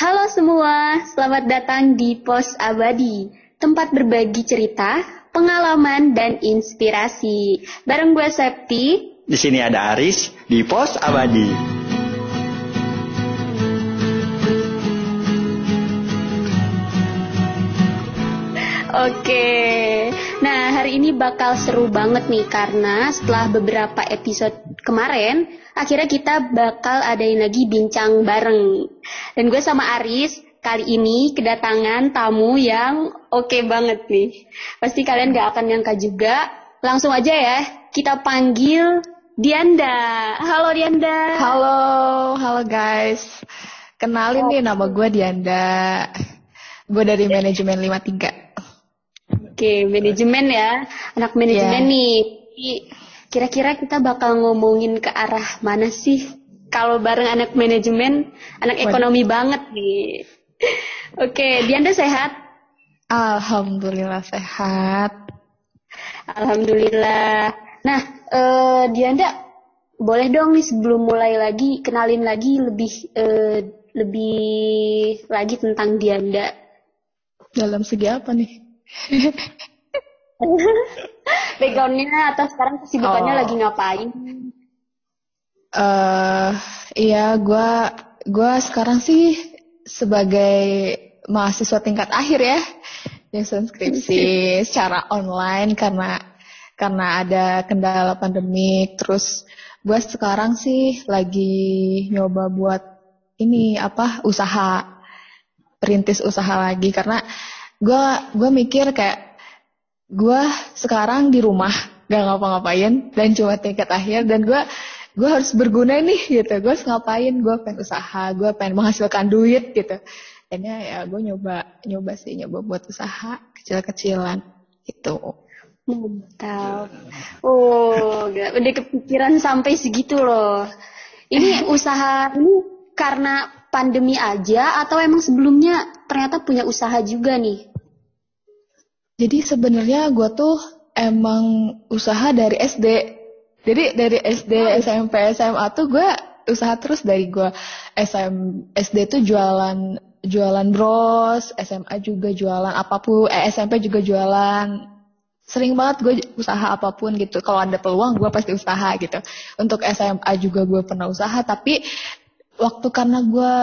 Halo semua, selamat datang di Pos Abadi, tempat berbagi cerita, pengalaman, dan inspirasi. Bareng gue Septi. Di sini ada Aris di Pos Abadi. Oke, hari ini bakal seru banget nih karena setelah beberapa episode kemarin, akhirnya kita bakal adain lagi bincang bareng. Dan gue sama Aris kali ini kedatangan tamu yang oke okay banget nih. Pasti kalian gak akan nyangka juga. Langsung aja ya, kita panggil Dianda. Halo Dianda. Halo, halo guys. Kenalin oh. nih nama gue Dianda. Gue dari manajemen 53. Oke, manajemen ya. Anak manajemen yeah. nih. Kira-kira kita bakal ngomongin ke arah mana sih? Kalau bareng anak manajemen, anak ekonomi banget nih. Oke, Dianda sehat? Alhamdulillah sehat. Alhamdulillah. Nah, uh, Dianda boleh dong nih sebelum mulai lagi kenalin lagi lebih uh, lebih lagi tentang Dianda. Dalam segi apa nih? Backgroundnya atau sekarang kesibukannya oh. lagi ngapain? Uh, iya, gue gua sekarang sih sebagai mahasiswa tingkat akhir ya, yang skripsi secara online karena karena ada kendala pandemik. Terus gue sekarang sih lagi nyoba buat ini apa usaha, perintis usaha lagi karena gue gue mikir kayak gue sekarang di rumah gak ngapa-ngapain dan cuma tingkat akhir dan gue gue harus berguna nih gitu. Gue harus ngapain? Gue pengen usaha gue pengen menghasilkan duit gitu. Akhirnya ya gue nyoba nyoba sih nyoba buat usaha kecil-kecilan itu mantap. Oh gak udah kepikiran sampai segitu loh. Ini usaha ini karena pandemi aja atau emang sebelumnya ternyata punya usaha juga nih jadi sebenarnya gue tuh emang usaha dari SD. Jadi dari SD, SMP, SMA tuh gue usaha terus dari gue SM, SD tuh jualan jualan bros, SMA juga jualan apa pun, eh, SMP juga jualan. Sering banget gue usaha apa pun gitu. Kalau ada peluang gue pasti usaha gitu. Untuk SMA juga gue pernah usaha, tapi waktu karena gue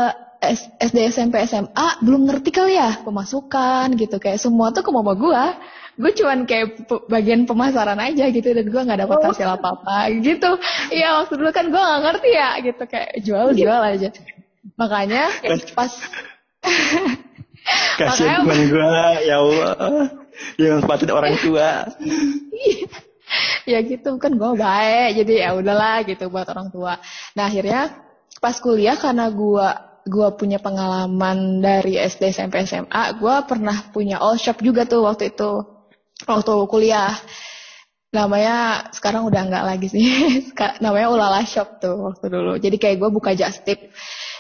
SD SMP SMA belum ngerti kali ya pemasukan gitu. Kayak semua tuh ke mama gue gue cuman kayak bagian pemasaran aja gitu dan gue nggak dapat hasil apa apa gitu. Iya waktu dulu kan gue nggak ngerti ya gitu. Kayak jual jual aja. Makanya pas kasihan teman gue ya Allah. Yang sepatin orang tua. Ya gitu. Kan gue baik jadi ya udahlah gitu buat orang tua. Nah akhirnya pas kuliah karena gue gue punya pengalaman dari SD SMP SMA gue pernah punya all shop juga tuh waktu itu waktu kuliah. Namanya sekarang udah nggak lagi sih namanya ulala shop tuh waktu dulu. Jadi kayak gue buka just tip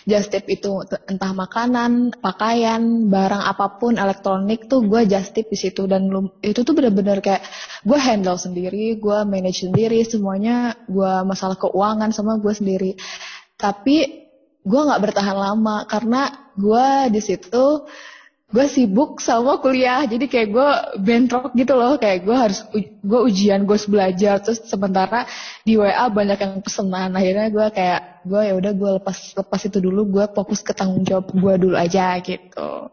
just tip itu entah makanan pakaian barang apa pun elektronik tuh gue just tip di situ. Dan itu tuh bener-bener kayak gue handle sendiri gue manage sendiri semuanya gue masalah keuangan sama gue sendiri. Tapi gue nggak bertahan lama karena gue di situ gue sibuk sama kuliah. Jadi kayak gue bentrok gitu loh. Kayak gue harus gue ujian gue harus belajar. Terus sementara di WA banyak yang pesenan. Akhirnya gue kayak gue ya udah gue lepas lepas itu dulu. Gue fokus ke tanggung jawab gue dulu aja gitu.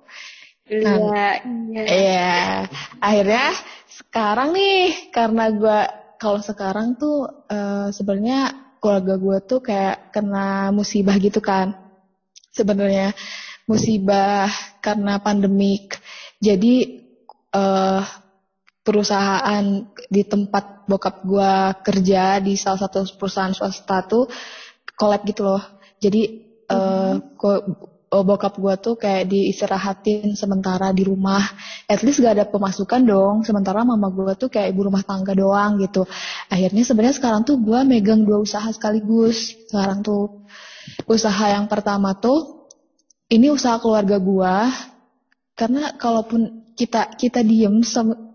Iya nah, iya iya. akhirnya sekarang nih karena gue kalau sekarang tuh uh, sebenarnya keluarga gue tuh kayak kena musibah gitu kan. Sebenarnya musibah karena pandemik. Jadi uh, perusahaan di tempat bokap gue kerja di salah satu perusahaan swasta tuh kolab gitu loh. Jadi uh, oh, bokap gue tuh kayak diistirahatin sementara di rumah at least gak ada pemasukan dong. Sementara mama gue tuh kayak ibu rumah tangga doang gitu. Akhirnya sebenarnya sekarang tuh gue megang dua usaha sekaligus. Sekarang tuh usaha yang pertama tuh ini usaha keluarga gue karena kalaupun kita kita diem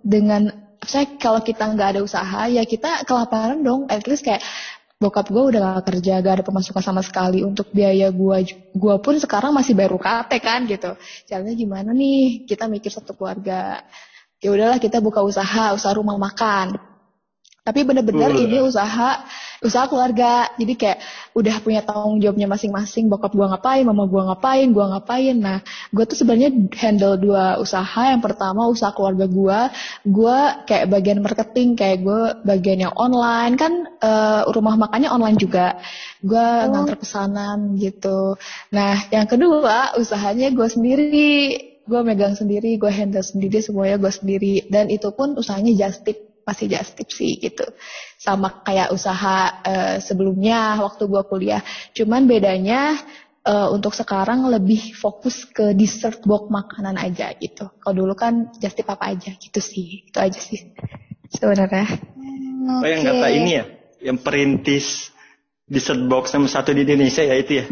dengan saya kalau kita nggak ada usaha ya kita kelaparan dong. At least kayak bokap gue udah gak kerja gak ada pemasukan sama sekali. Untuk biaya gue gue pun sekarang masih baru KT kan gitu. Caranya gimana nih? Kita mikir satu keluarga. Ya udahlah kita buka usaha usaha rumah makan. Tapi bener-bener uh. ini usaha usaha keluarga jadi kayak udah punya tanggung jawabnya masing-masing bokap gua ngapain mama gua ngapain gua ngapain. Nah gue tuh sebenarnya handle dua usaha. Yang pertama usaha keluarga gua. Gua kayak bagian marketing kayak gue bagian yang online. Kan uh, rumah makannya online juga. Gua oh. nganter pesanan gitu. Nah yang kedua usahanya gue sendiri. Gue megang sendiri, gue handle sendiri semuanya gue sendiri. Dan itu pun usahanya just tip masih just sih gitu. Sama kayak usaha uh, sebelumnya waktu gue kuliah. Cuman bedanya uh, untuk sekarang lebih fokus ke dessert box makanan aja gitu. Kalau dulu kan just tip apa aja gitu sih. Itu aja sih sebenarnya. Oh yang kata ini ya, yang perintis dessert box nomor satu di Indonesia ya itu ya?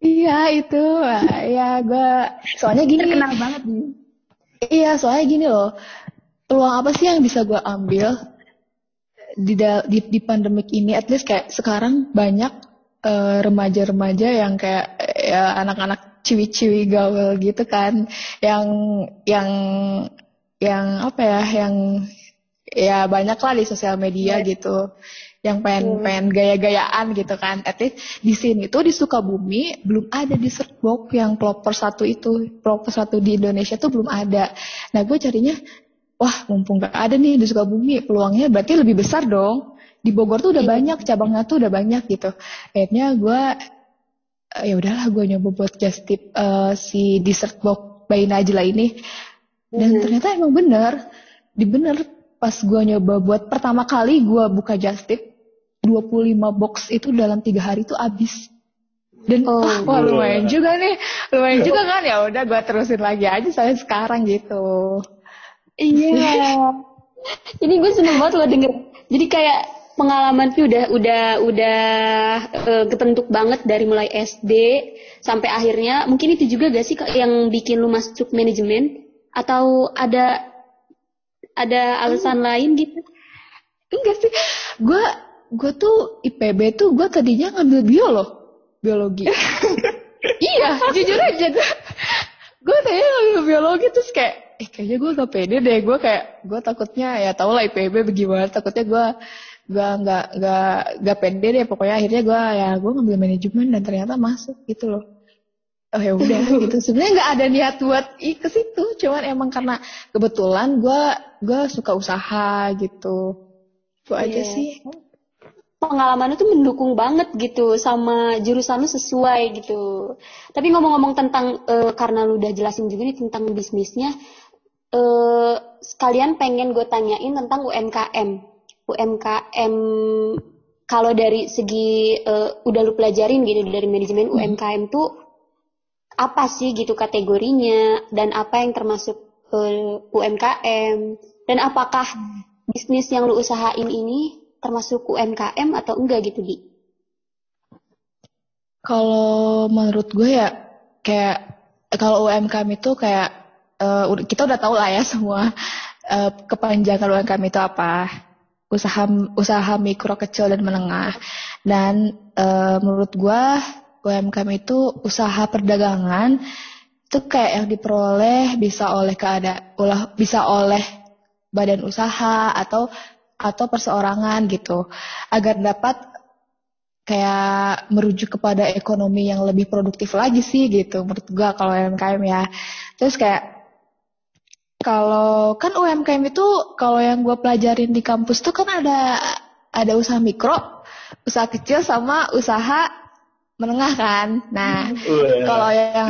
Iya itu, ya gue soalnya gini. Terkenal banget nih. Iya soalnya gini loh, peluang apa sih yang bisa gue ambil di, di di pandemik ini at least kayak sekarang banyak remaja eh, remaja-remaja yang kayak ya anak-anak ciwi-ciwi gaul gitu kan yang yang yang apa ya yang ya banyak lah di sosial media yeah. gitu yang pengen hmm. pengen gaya-gayaan gitu kan. At least di sini tuh di Sukabumi belum ada di box yang proper satu itu, proper satu di Indonesia tuh belum ada. Nah gue carinya wah mumpung gak ada nih di Sukabumi peluangnya berarti lebih besar dong. Di Bogor tuh udah iya. banyak cabangnya tuh udah banyak gitu. Akhirnya gue uh, ya udahlah gue nyoba buat just tip uh, si dessert box by Najla ini. Dan hmm. ternyata emang bener. Di bener pas gue nyoba buat pertama kali gue buka just tip 25 box itu dalam tiga hari tuh habis. Dan oh, ah, wah lumayan juga nih. Lumayan juga kan? Ya udah gue terusin lagi aja saya sekarang gitu Iya. Jadi gue seneng banget lo denger. Jadi kayak pengalaman tuh udah udah udah uh, kebentuk banget dari mulai SD sampai akhirnya mungkin itu juga gak sih yang bikin lu masuk manajemen atau ada ada alasan hmm. lain gitu? Enggak sih. Gue gue tuh IPB tuh gue tadinya ngambil bio loh, biologi. iya, jujur aja gue. Gue tadinya ngambil biologi terus kayak eh kayaknya gue gak pede deh gue kayak gue takutnya ya tau lah IPB bagaimana takutnya gue gue nggak nggak nggak pede deh pokoknya akhirnya gue ya gue ngambil manajemen dan ternyata masuk gitu loh oh ya udah gitu sebenarnya nggak ada niat buat i ke situ cuman emang karena kebetulan gue gue suka usaha gitu itu yeah. aja iya. sih pengalaman itu mendukung banget gitu sama jurusan lu sesuai gitu. Tapi ngomong-ngomong tentang uh, karena lu udah jelasin juga nih tentang bisnisnya, uh, sekalian pengen gue tanyain tentang UMKM. UMKM kalau dari segi uh, udah lu pelajarin gitu dari manajemen hmm. UMKM tuh apa sih gitu kategorinya dan apa yang termasuk uh, UMKM dan apakah bisnis yang lu usahain ini termasuk UMKM atau enggak gitu di? Kalau menurut gue ya kayak kalau UMKM itu kayak uh, kita udah tahu lah ya semua uh, kepanjangan UMKM itu apa. Usaha usaha mikro kecil dan menengah. Dan uh, menurut gua UMKM itu usaha perdagangan itu kayak yang diperoleh bisa oleh keada ulah bisa oleh badan usaha atau atau perseorangan gitu. Agar dapat kayak merujuk kepada ekonomi yang lebih produktif lagi sih gitu menurut gua kalau UMKM ya. Terus kayak kalau kan UMKM itu kalau yang gue pelajarin di kampus tuh kan ada ada usaha mikro, usaha kecil sama usaha menengah kan. Nah, kalau yang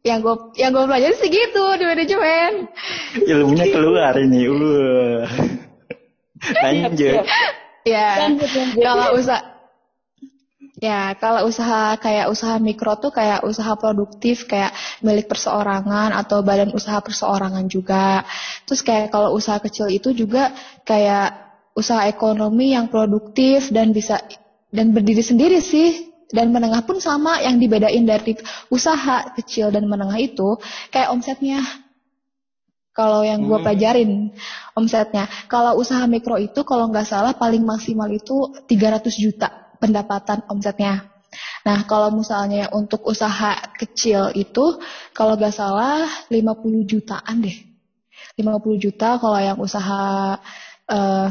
yang gue yang gue pelajari sih gitu di manajemen. Ilmunya keluar ini. Uh. Lanjut. ya. Kalau usaha Ya, kalau usaha kayak usaha mikro tuh kayak usaha produktif kayak milik perseorangan atau badan usaha perseorangan juga. Terus kayak kalau usaha kecil itu juga kayak usaha ekonomi yang produktif dan bisa dan berdiri sendiri sih. Dan menengah pun sama yang dibedain dari usaha kecil dan menengah itu kayak omsetnya. Kalau yang gue hmm. pelajarin omsetnya. Kalau usaha mikro itu kalau nggak salah paling maksimal itu 300 juta pendapatan omsetnya. Nah, kalau misalnya untuk usaha kecil itu, kalau gak salah 50 jutaan deh. 50 juta kalau yang usaha uh,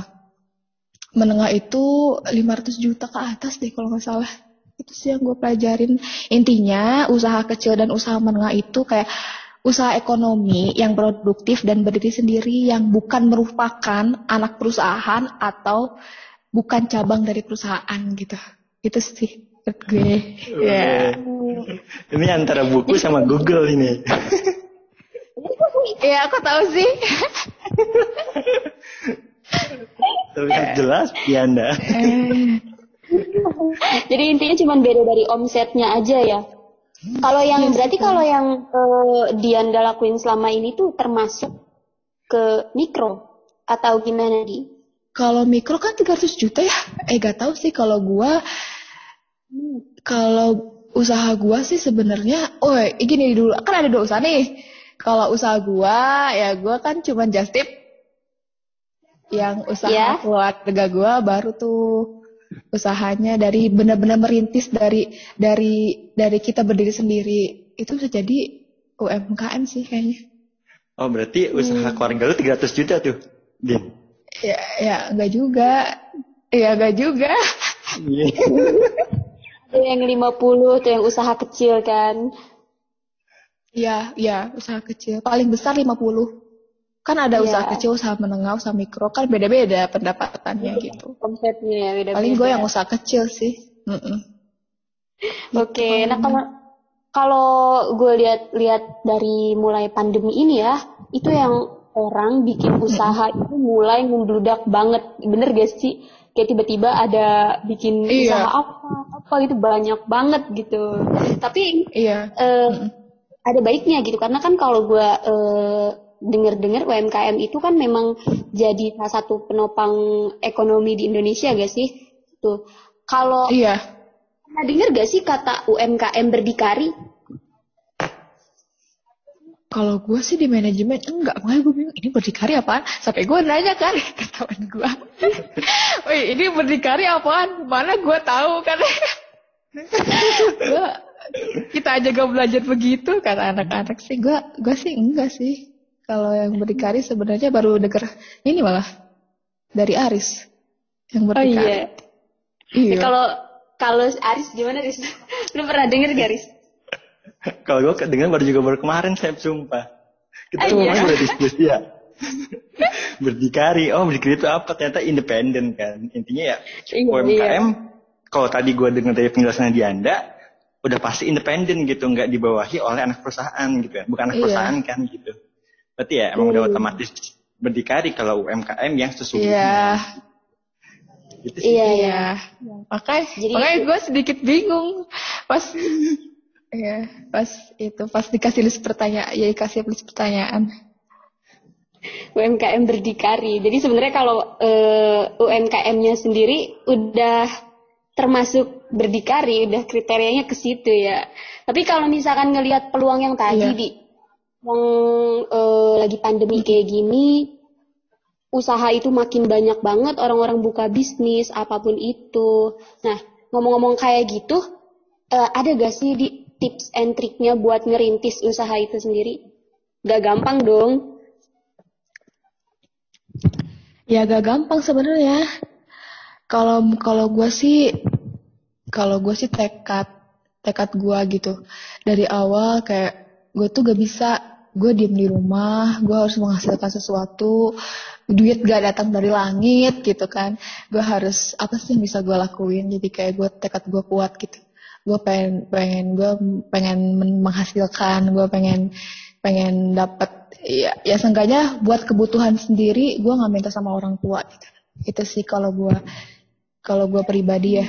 menengah itu 500 juta ke atas deh kalau nggak salah. Itu sih yang gue pelajarin. Intinya usaha kecil dan usaha menengah itu kayak usaha ekonomi yang produktif dan berdiri sendiri yang bukan merupakan anak perusahaan atau bukan cabang dari perusahaan gitu. Itu sih menurut gue. Ya. Yeah. Ini antara buku sama Google ini. Iya, aku tahu sih. Terlihat jelas Pianda. Jadi intinya cuma beda dari omsetnya aja ya. Kalau yang yes, berarti kalau yang uh, Dianda lakuin selama ini tuh termasuk ke mikro atau gimana di? Kalau mikro kan 300 juta ya. Eh gak tahu sih kalau gua kalau usaha gua sih sebenarnya oh gini dulu kan ada dua usaha nih. Kalau usaha gua ya gua kan cuma just tip yang usaha yeah. keluarga gue baru tuh usahanya dari benar-benar merintis dari dari dari kita berdiri sendiri itu bisa jadi UMKM sih kayaknya. Oh berarti usaha hmm. keluarga lu 300 juta tuh, Din? Ya ya enggak juga, ya enggak juga. Yeah. yang 50 tuh yang usaha kecil kan? Iya, iya, usaha kecil. Paling besar 50. Kan ada yeah. usaha kecil, usaha menengah, usaha mikro, kan beda-beda pendapatannya yeah. gitu. Konsepnya ya beda-beda. Paling gue yang usaha kecil sih. Mm -mm. Oke, okay. nah kalau kalau gue lihat-lihat dari mulai pandemi ini ya, itu yang orang bikin usaha itu mulai membludak banget, bener gak sih? Kayak tiba-tiba ada bikin iya. usaha apa, apa itu banyak banget gitu. Tapi iya. uh, ada baiknya gitu, karena kan kalau gue uh, dengar-dengar UMKM itu kan memang jadi salah satu penopang ekonomi di Indonesia gak sih? Tuh. Kalau Iya. Pernah dengar gak sih kata UMKM berdikari? Kalau gue sih di manajemen enggak, makanya gue bingung ini berdikari apaan? Sampai gue nanya kan ke teman gue, wih ini berdikari apaan? Mana gue tahu kan? gua, kita aja gak belajar begitu kata anak-anak sih. Gue gue sih enggak sih. Kalau yang berdikari sebenarnya baru dengar ini malah dari Aris yang berdikari. Oh iya. Iya. Kalau kalau Aris gimana Aris? Lu pernah denger gak Aris? kalau gue dengar baru juga baru kemarin saya sumpah. Kita iya. udah diskusi ya. berdikari, oh berdikari itu apa? Ternyata independen kan. Intinya ya iya, UMKM. Iya. Kalau tadi gue dengar dari penjelasannya di Anda, udah pasti independen gitu, nggak dibawahi oleh anak perusahaan gitu ya. Bukan anak iya. perusahaan kan gitu. Berarti ya emang udah hmm. otomatis berdikari kalau UMKM yang sesungguhnya. Iya. Gitu sih. Iya, iya. Makanya, Jadi, makanya gue sedikit bingung pas Iya, pas itu pas dikasih list pertanyaan, ya dikasih list pertanyaan. UMKM berdikari. Jadi sebenarnya kalau uh, eh, UMKM-nya sendiri udah termasuk berdikari, udah kriterianya ke situ ya. Tapi kalau misalkan ngelihat peluang yang tadi iya. di yang uh, lagi pandemi kayak gini usaha itu makin banyak banget orang-orang buka bisnis apa pun itu. Nah, ngomong-ngomong kayak gitu, uh, ada gak sih di tips and triknya buat ngerintis usaha itu sendiri? Gak gampang dong. Ya gak gampang sebenarnya. Kalau kalau gue sih, kalau gue sih tekad tekad gue gitu. Dari awal kayak gue tuh gak bisa gue diem di rumah gue harus menghasilkan sesuatu duit gak datang dari langit gitu kan gue harus apa sih yang bisa gue lakuin jadi kayak gue tekad gue kuat gitu gue pengen pengen gue pengen menghasilkan gue pengen pengen dapat ya ya seenggaknya buat kebutuhan sendiri gue nggak minta sama orang tua gitu. Itu sih kalau gue kalau gue pribadi ya.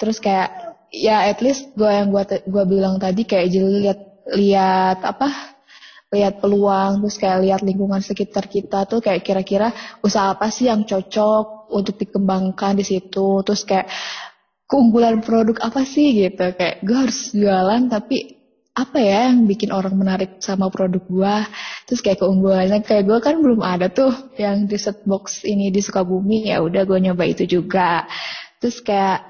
Terus kayak ya at least gue yang gue gue bilang tadi kayak jadi lihat lihat apa lihat peluang terus kayak lihat lingkungan sekitar kita tuh kayak kira-kira usaha apa sih yang cocok untuk dikembangkan di situ. Terus kayak keunggulan produk apa sih gitu? Kayak gue harus jualan tapi apa ya yang bikin orang menarik sama produk gue terus kayak keunggulannya kayak gue kan belum ada tuh yang di set box ini di Sukabumi. Ya udah gue nyoba itu juga. Terus kayak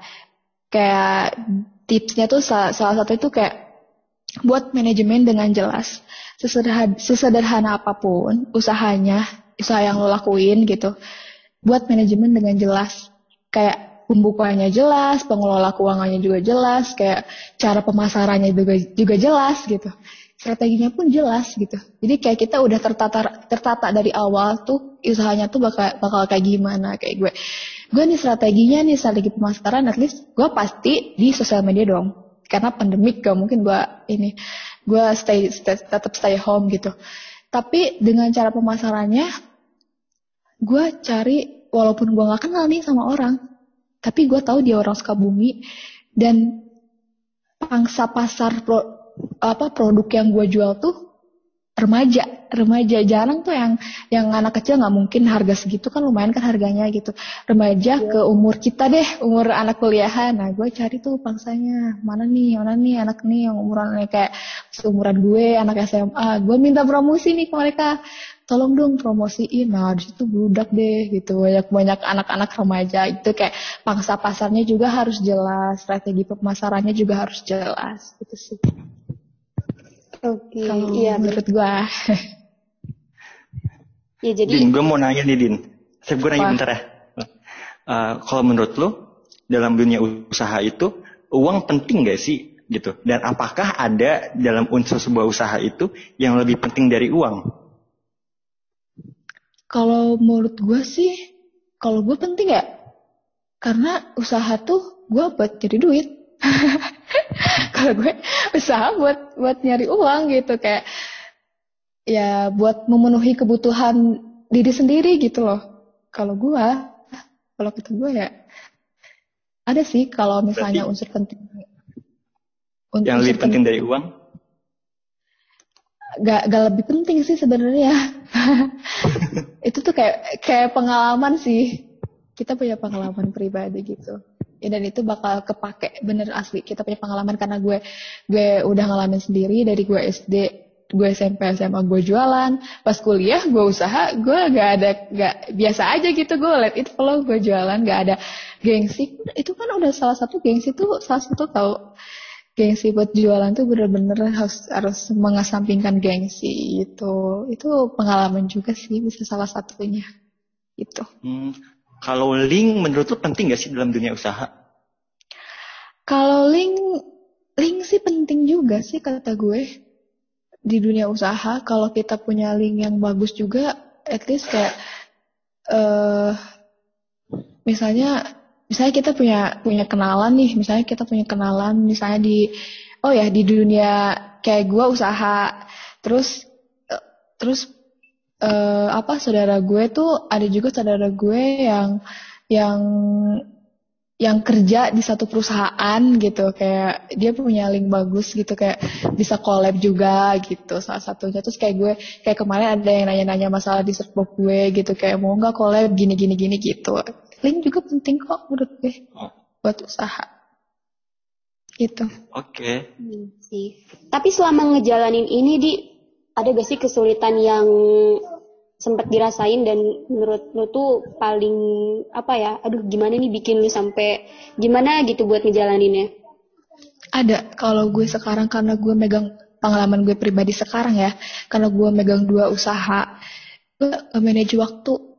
kayak tipsnya tuh salah, salah satu itu kayak buat manajemen dengan jelas. Sesederhana, sesederhana apa pun usahanya usaha yang lo lakuin gitu buat manajemen dengan jelas. Kayak pembukaannya jelas pengelola keuangannya juga jelas kayak cara pemasarannya juga juga jelas gitu. Strateginya pun jelas gitu. Jadi kayak kita udah tertata tertata dari awal tuh usahanya tuh bakal bakal kayak gimana kayak gue. Gue nih strateginya nih strategi pemasaran at least gue pasti di sosial media dong. Karena pandemik gak mungkin gue ini gue stay, stay tetap stay home gitu. Tapi dengan cara pemasarannya gue cari walaupun gue gak kenal nih sama orang tapi gue tahu dia orang Sukabumi dan pangsa pasar pro, apa produk yang gue jual tuh remaja remaja. Jarang tuh yang yang anak kecil nggak mungkin harga segitu kan lumayan kan harganya gitu. Remaja yeah. ke umur kita deh umur anak kuliahan. Nah gue cari tuh pangsanya mana nih mana nih anak nih yang umuran kayak seumuran gue anak SMA gue minta promosi nih ke mereka tolong dong promosiin nah di situ budak deh gitu banyak banyak anak-anak remaja itu kayak pangsa pasarnya juga harus jelas strategi pemasarannya juga harus jelas gitu sih Oke, okay, kalau iya, menurut gua. ya jadi. Din, gue mau nanya nih Din. Saya gue nanya bentar ya. Uh, kalau menurut lo dalam dunia usaha itu uang penting gak sih gitu? Dan apakah ada dalam unsur sebuah usaha itu yang lebih penting dari uang? Kalau menurut gue sih, kalau gue penting ya, karena usaha tuh gue buat jadi duit. kalau gue usaha buat buat nyari uang gitu kayak ya buat memenuhi kebutuhan diri sendiri gitu loh. Kalau gue kalau kata gue ya ada sih kalau misalnya Berarti unsur penting. unsur yang lebih penting. dari uang gak, gak lebih penting sih sebenarnya. Itu tuh kayak kayak pengalaman sih. Kita punya pengalaman pribadi gitu. Ya, dan itu bakal kepake bener asli. Kita punya pengalaman karena gue gue udah ngalamin sendiri dari gue SD gue SMP SMA gue jualan. Pas kuliah gue usaha gue gak ada gak biasa aja gitu. Gue let it flow gue jualan gak ada gengsi. Itu kan udah salah satu gengsi tuh salah satu tau gengsi buat jualan tuh bener-bener harus harus mengesampingkan gengsi itu itu pengalaman juga sih bisa salah satunya itu hmm, kalau link menurut lu penting gak sih dalam dunia usaha? Kalau link, link sih penting juga sih kata gue. Di dunia usaha, kalau kita punya link yang bagus juga, at least kayak, uh, misalnya, misalnya kita punya punya kenalan nih, misalnya kita punya kenalan, misalnya di, oh ya di dunia kayak gue usaha, terus, uh, terus uh, apa saudara gue tuh ada juga saudara gue yang yang yang kerja di satu perusahaan gitu kayak dia punya link bagus gitu kayak bisa collab juga gitu salah satunya. Terus kayak gue kayak kemarin ada yang nanya-nanya masalah di serpok gue gitu kayak mau nggak collab gini gini gini gitu link juga penting kok menurut gue oh. buat usaha. Gitu. Oke. Okay. Hmm, sih. Tapi selama ngejalanin ini di ada gak sih kesulitan yang sempat dirasain? Dan menurut lu tuh paling apa ya aduh gimana nih bikin lu sampai gimana gitu buat ngejalaninnya? Ada. Kalau gue sekarang karena gue megang pengalaman gue pribadi sekarang ya karena gue megang dua usaha gue manage waktu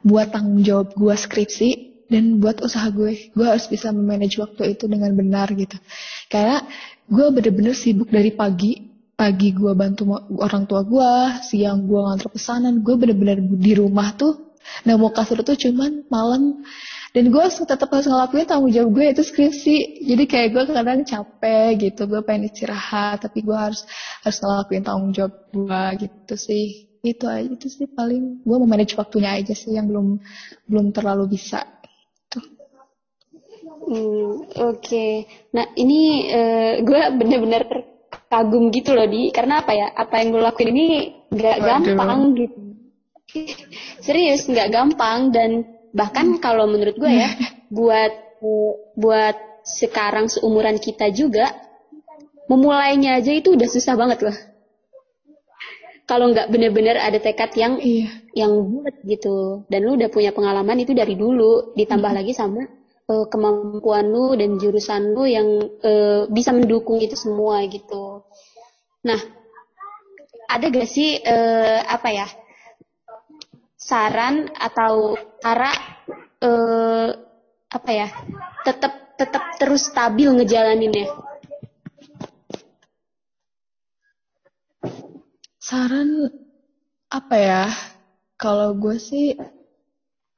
buat tanggung jawab gue skripsi dan buat usaha gue. Gue harus bisa memanage waktu itu dengan benar gitu. Karena gue bener-bener sibuk dari pagi. Pagi gue bantu orang tua gue, siang gue ngantar pesanan, gue bener-bener di rumah tuh nah mau kasur tuh cuman malam. Dan gue tetap harus ngelakuin tanggung jawab gue itu skripsi. Jadi kayak gue kadang capek gitu gue pengen istirahat tapi gue harus harus ngelakuin tanggung jawab gue gitu sih itu aja itu sih paling gue memanage waktunya aja sih yang belum belum terlalu bisa. Hmm, Oke, okay. nah ini uh, gue bener-bener kagum gitu loh di. Karena apa ya? Apa yang gue lakuin ini nggak gampang gitu. Serius nggak gampang. Dan bahkan kalau menurut gue ya buat buat sekarang seumuran kita juga memulainya aja itu udah susah banget loh kalau nggak bener-bener ada tekad yang iya. yang buat gitu dan lu udah punya pengalaman itu dari dulu ditambah hmm. lagi sama uh, kemampuan lu dan jurusan lu yang uh, bisa mendukung itu semua gitu. Nah, ada gak sih uh, apa ya saran atau cara uh, apa ya tetap tetap terus stabil ngejalaninnya? Saran apa ya? Kalau gue sih,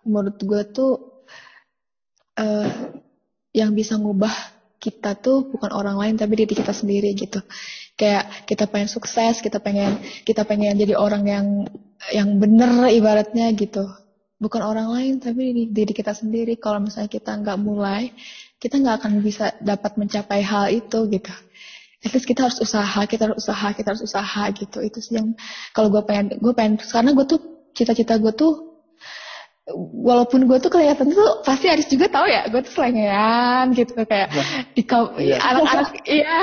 menurut gue tuh uh, yang bisa ngubah kita tuh bukan orang lain tapi diri kita sendiri gitu. Kayak kita pengen sukses, kita pengen kita pengen jadi orang yang yang bener ibaratnya gitu. Bukan orang lain tapi diri, diri kita sendiri. Kalau misalnya kita nggak mulai, kita nggak akan bisa dapat mencapai hal itu gitu at least kita harus usaha, kita harus usaha, kita harus usaha gitu. Itu sih yang kalau gue pengen, gue pengen karena gue tuh cita-cita gue tuh walaupun gue tuh kelihatan tuh pasti Aris juga tahu ya gue tuh selengean gitu kayak nah, di iya. anak-anak iya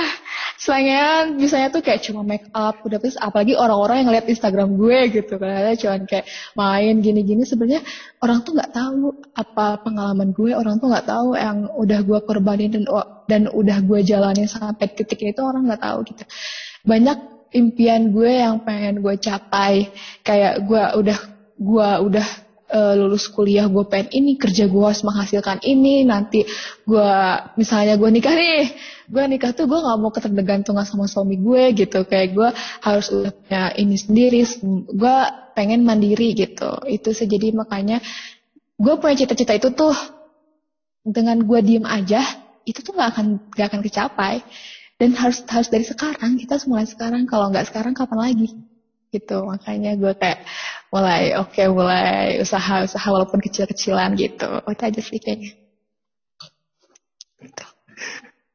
selengean misalnya tuh kayak cuma make up udah terus apalagi orang-orang yang lihat Instagram gue gitu kan. Cuma kayak main gini-gini. Sebenarnya orang tuh nggak tahu apa pengalaman gue. Orang tuh nggak tahu yang udah gue korbanin dan dan udah gue jalanin sampai titik ini tuh orang nggak tahu gitu. Banyak impian gue yang pengen gue capai. Kayak gue udah gue udah uh, lulus kuliah gue pengen ini kerja gue harus menghasilkan ini nanti gue misalnya gue nikah nih gue nikah tuh gue nggak mau ketergantungan sama suami gue gitu. Kayak gue harus udah punya ini sendiri gue pengen mandiri gitu. Itu sih jadi makanya gue punya cita-cita itu tuh dengan gue diem aja itu tuh nggak akan nggak akan kecapai. Dan harus harus dari sekarang kita harus mulai sekarang. Kalau nggak sekarang kapan lagi? Gitu. Makanya gue kayak mulai oke okay, mulai usaha-usaha walaupun kecil-kecilan gitu. Itu aja sih kayaknya. Gitu.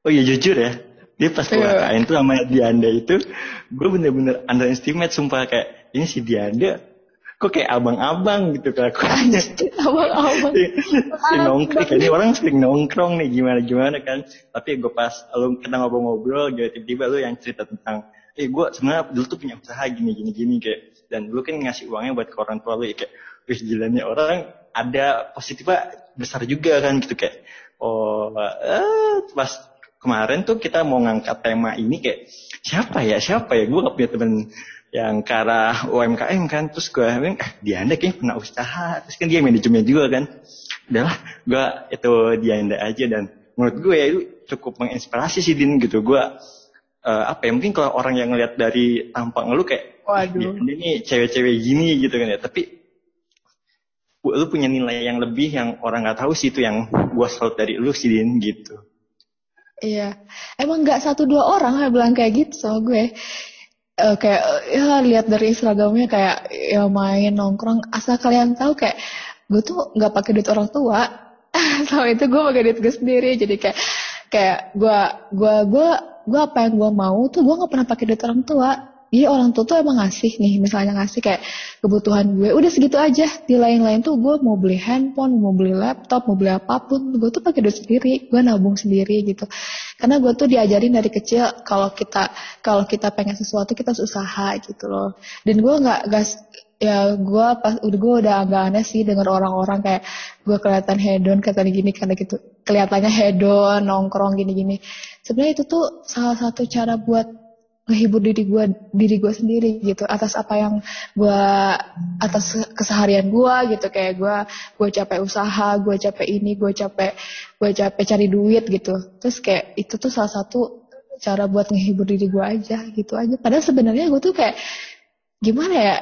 oh iya jujur ya. Dia pas UKM tuh sama Dianda itu gue bener-bener underestimate sumpah kayak ini si Dianda kok kayak abang-abang gitu kelakuannya? Abang-abang. Si nongkrong ini orang sering nongkrong nih gimana gimana kan. Tapi gue pas lu kita ngobrol-ngobrol gitu tiba-tiba lu yang cerita tentang eh gue sebenarnya dulu tuh punya usaha gini gini gini kayak dan dulu kan ngasih uangnya buat ke orang tua lu ya kayak wih jalannya orang ada positifnya besar juga kan gitu kayak. Oh eh, pas kemarin tuh kita mau ngangkat tema ini kayak siapa ya siapa ya? Gue gak punya temen yang ke arah UMKM kan terus gue bilang eh dia anda kayaknya pernah usaha terus kan dia manajemen juga kan. Udahlah gue itu dia anda aja dan menurut gue ya itu cukup menginspirasi sih din gitu. Gue uh, apa ya mungkin kalau orang yang ngeliat dari tampang lu kayak waduh. Ini cewek-cewek gini gitu kan ya. Tapi lu punya nilai yang lebih yang orang nggak tahu sih itu yang gua salut dari lu sih Din gitu. Iya. Emang nggak satu dua orang yang bilang kayak gitu so gue. Uh, kayak ya lihat dari seragamnya kayak ya main nongkrong. Asal kalian tahu kayak gue tuh nggak pakai duit orang tua. Sama itu gue pakai duit gue sendiri. Jadi kayak kayak gue gue gue gue apa yang gue mau tuh gue nggak pernah pakai duit orang tua jadi orang tua tuh emang ngasih nih misalnya ngasih kayak kebutuhan gue udah segitu aja. Di lain-lain tuh gue mau beli handphone mau beli laptop mau beli apa pun gue tuh pakai duit sendiri gue nabung sendiri gitu. Karena gue tuh diajarin dari kecil kalau kita kalau kita pengen sesuatu kita harus usaha gitu loh. Dan gue nggak gas ya gue pas udah gue udah agak aneh sih denger orang-orang kayak gue kelihatan hedon kata gini karena gitu kelihatannya hedon nongkrong gini-gini. Sebenarnya itu tuh salah satu cara buat ngehibur diri gue diri gue sendiri gitu atas apa yang gue atas keseharian gue gitu. Kayak gue gue capek usaha gue capek ini gue capek gue capek cari duit gitu. Terus kayak itu tuh salah satu cara buat ngehibur diri gue aja gitu aja. Padahal sebenarnya gue tuh kayak gimana ya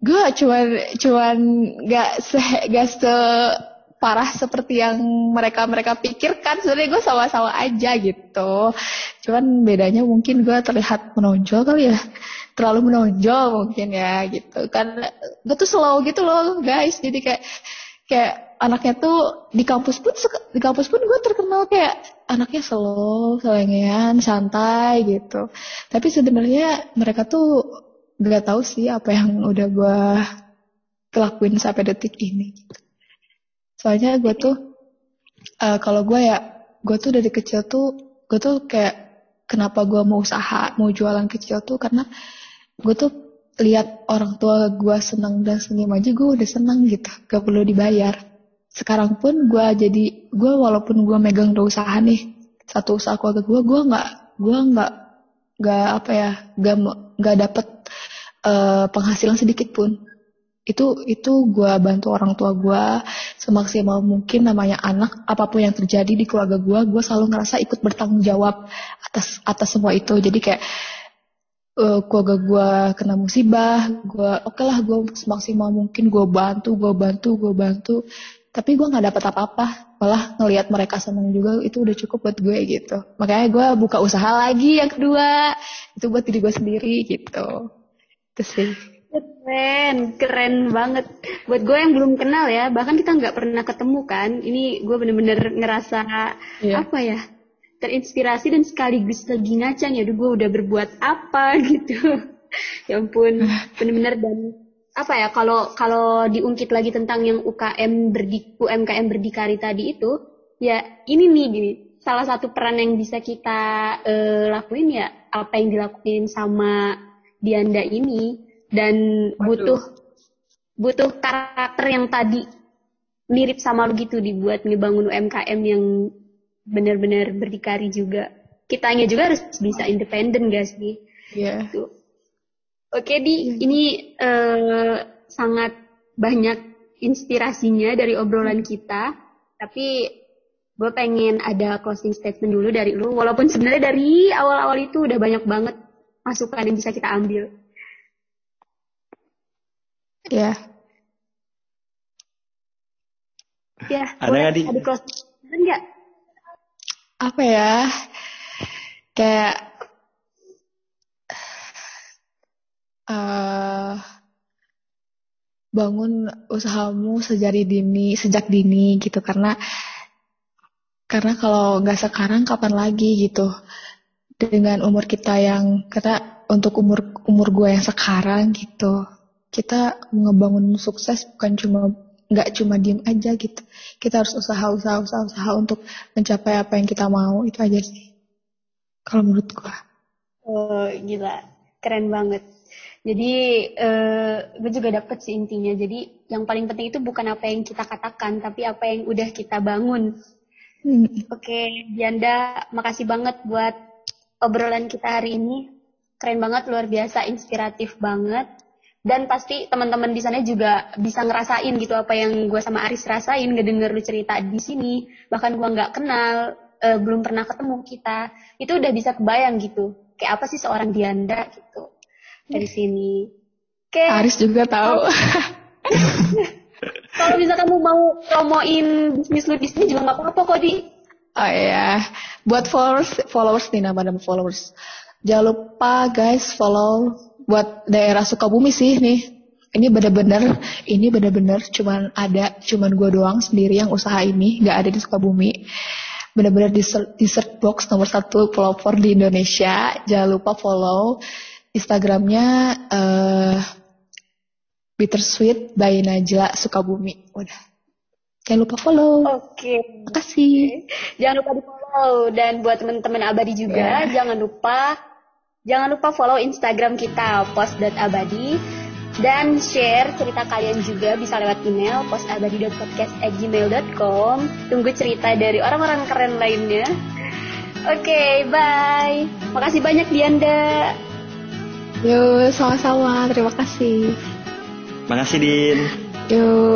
gue cuman cuman gak se gak se parah seperti yang mereka mereka pikirkan. Sebenarnya gue sama-sama aja gitu. Cuman bedanya mungkin gue terlihat menonjol kali ya. Terlalu menonjol mungkin ya gitu. Kan gue tuh slow gitu loh guys. Jadi kayak kayak anaknya tuh di kampus pun di kampus pun gue terkenal kayak anaknya slow selengean santai gitu. Tapi sebenarnya mereka tuh gak tahu sih apa yang udah gue kelakuin sampai detik ini. Soalnya gue tuh uh, kalau gue ya gue tuh dari kecil tuh gue tuh kayak kenapa gue mau usaha mau jualan kecil tuh karena gue tuh lihat orang tua gue senang dan senyum aja gue udah senang gitu gak perlu dibayar. Sekarang pun gue jadi gue walaupun gue megang dua usaha nih satu usaha keluarga gue gue nggak gue nggak nggak apa ya nggak nggak dapet uh, penghasilan sedikit pun itu itu gue bantu orang tua gue semaksimal mungkin namanya anak apa pun yang terjadi di keluarga gue gue selalu ngerasa ikut bertanggung jawab atas atas semua itu. Jadi kayak uh, keluarga gue kena musibah gue oke okay lah gue semaksimal mungkin gue bantu gue bantu gue bantu. Tapi gue nggak dapat apa-apa. Malah ngelihat mereka seneng juga itu udah cukup buat gue gitu. Makanya gue buka usaha lagi yang kedua. Itu buat diri gue sendiri gitu. Itu sih Keren, keren banget. Buat gue yang belum kenal ya, bahkan kita nggak pernah ketemu kan. Ini gue bener-bener ngerasa yeah. apa ya, terinspirasi dan sekaligus lagi ngacang ya. gue udah berbuat apa gitu. ya ampun, bener-bener dan apa ya kalau kalau diungkit lagi tentang yang UKM berdi, UMKM berdikari tadi itu, ya ini nih gini. Salah satu peran yang bisa kita uh, lakuin ya apa yang dilakuin sama Dianda ini dan butuh butuh karakter yang tadi mirip sama lu gitu dibuat ngebangun UMKM yang benar-benar berdikari juga. Kitanya juga harus bisa independen guys sih? Iya. Yeah. Oke di ini uh, sangat banyak inspirasinya dari obrolan kita, tapi gue pengen ada closing statement dulu dari lu. Walaupun sebenarnya dari awal-awal itu udah banyak banget masukan yang bisa kita ambil. Ya. Ya, ada nggak di? Ada nggak? Apa ya? Kayak uh, bangun usahamu sejari dini, sejak dini gitu karena karena kalau nggak sekarang kapan lagi gitu dengan umur kita yang kata untuk umur umur gue yang sekarang gitu kita ngebangun sukses bukan cuma nggak cuma diem aja gitu. Kita harus usaha usaha usaha usaha untuk mencapai apa yang kita mau. Itu aja sih. Kalau menurut gua. Oh gila. Keren banget. Jadi uh, gue juga dapet sih intinya. Jadi yang paling penting itu bukan apa yang kita katakan tapi apa yang udah kita bangun. Hmm. oke okay, Dianda makasih banget buat obrolan kita hari ini. Keren banget luar biasa inspiratif banget dan pasti teman-teman di sana juga bisa ngerasain gitu apa yang gue sama Aris rasain ngedenger lu cerita di sini. Bahkan gue nggak kenal uh, belum pernah ketemu kita. Itu udah bisa kebayang gitu. Kayak apa sih seorang Dianda gitu dari sini. Kayak Aris juga tahu. Kalau bisa kamu mau promoin bisnis lu di sini juga nggak apa-apa kok di. Oh iya. Buat followers followers nih nama nama followers. Jangan lupa guys follow buat daerah Sukabumi sih nih. Ini bener-bener, ini bener-bener cuman ada, cuman gue doang sendiri yang usaha ini, nggak ada di Sukabumi. Bener-bener di, di search box nomor satu pelopor di Indonesia. Jangan lupa follow Instagramnya uh, Bittersweet by Najla Sukabumi. Udah. Jangan lupa follow. Oke. Okay. Makasih. Jangan lupa di follow dan buat teman-teman abadi juga yeah. jangan lupa Jangan lupa follow Instagram kita post.abadi dan share cerita kalian juga bisa lewat email postabadi.podcast@gmail.com. Tunggu cerita dari orang-orang keren lainnya. Oke, okay, bye. Makasih banyak Dianda. Yo, sama-sama. Terima kasih. Makasih Din. Yuk.